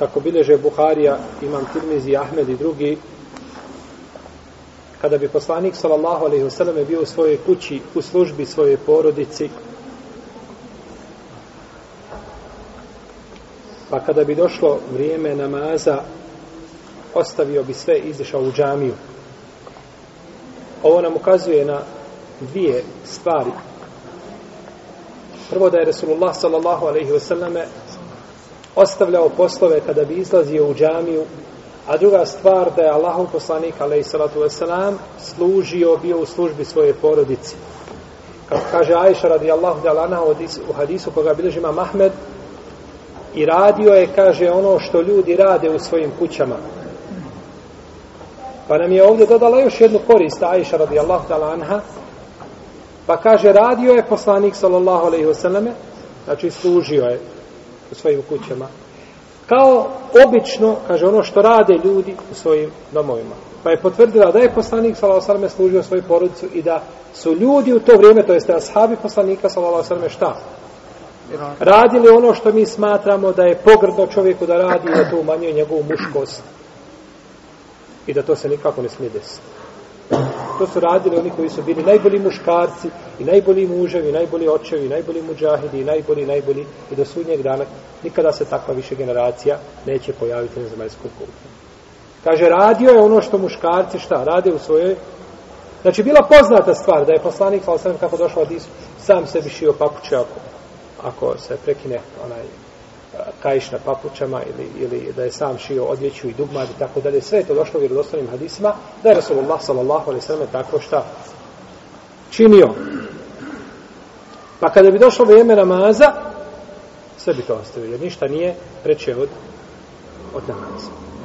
kako bileže Buharija, Imam Tirmizi, Ahmed i drugi, kada bi poslanik sallallahu alejhi ve selleme bio u svojoj kući u službi svoje porodici pa kada bi došlo vrijeme namaza ostavio bi sve i u džamiju. Ovo nam ukazuje na dvije stvari. Prvo da je Resulullah sallallahu alejhi ve selleme ostavljao poslove kada bi izlazio u džamiju A druga stvar da je Allahov poslanik alejhi salatu wasalam, služio bio u službi svoje porodice. Kako kaže Ajša radijallahu ta'ala anha u hadisu koga bilježima Mahmed, i radio je kaže ono što ljudi rade u svojim kućama. Pa nam je ovdje dodala još jednu korist Ajša radijallahu ta'ala anha pa kaže radio je poslanik sallallahu alejhi ve selleme znači služio je u svojim kućama kao obično, kaže ono što rade ljudi u svojim domovima. Pa je potvrdila da je poslanik s.a.v. služio svoju porodicu i da su ljudi u to vrijeme, to jeste ashabi poslanika s.a.v. šta? Radili ono što mi smatramo da je pogrdno čovjeku da radi i da to umanjuje njegovu muškost. I da to se nikako ne smije desiti. To su radili oni koji su bili najbolji muškarci i najbolji muževi, i najbolji očevi, i najbolji muđahidi, i najbolji, najbolji i do sudnjeg dana nikada se takva više generacija neće pojaviti na zemaljskom kutu. Kaže, radio je ono što muškarci šta, rade u svojoj Znači, bila poznata stvar da je poslanik, sa sam kako došao od Isu, sam sebi šio papuće ako, ako se prekine onaj kajiš na papučama ili, ili da je sam šio odjeću i dugmad i tako dalje. Sve je to došlo u vjerodostavnim hadisima da je Rasulullah sallallahu alaihi sallam tako šta činio. Pa kada bi došlo vrijeme namaza, sve bi to ostavio, jer ništa nije preče od, od namaza.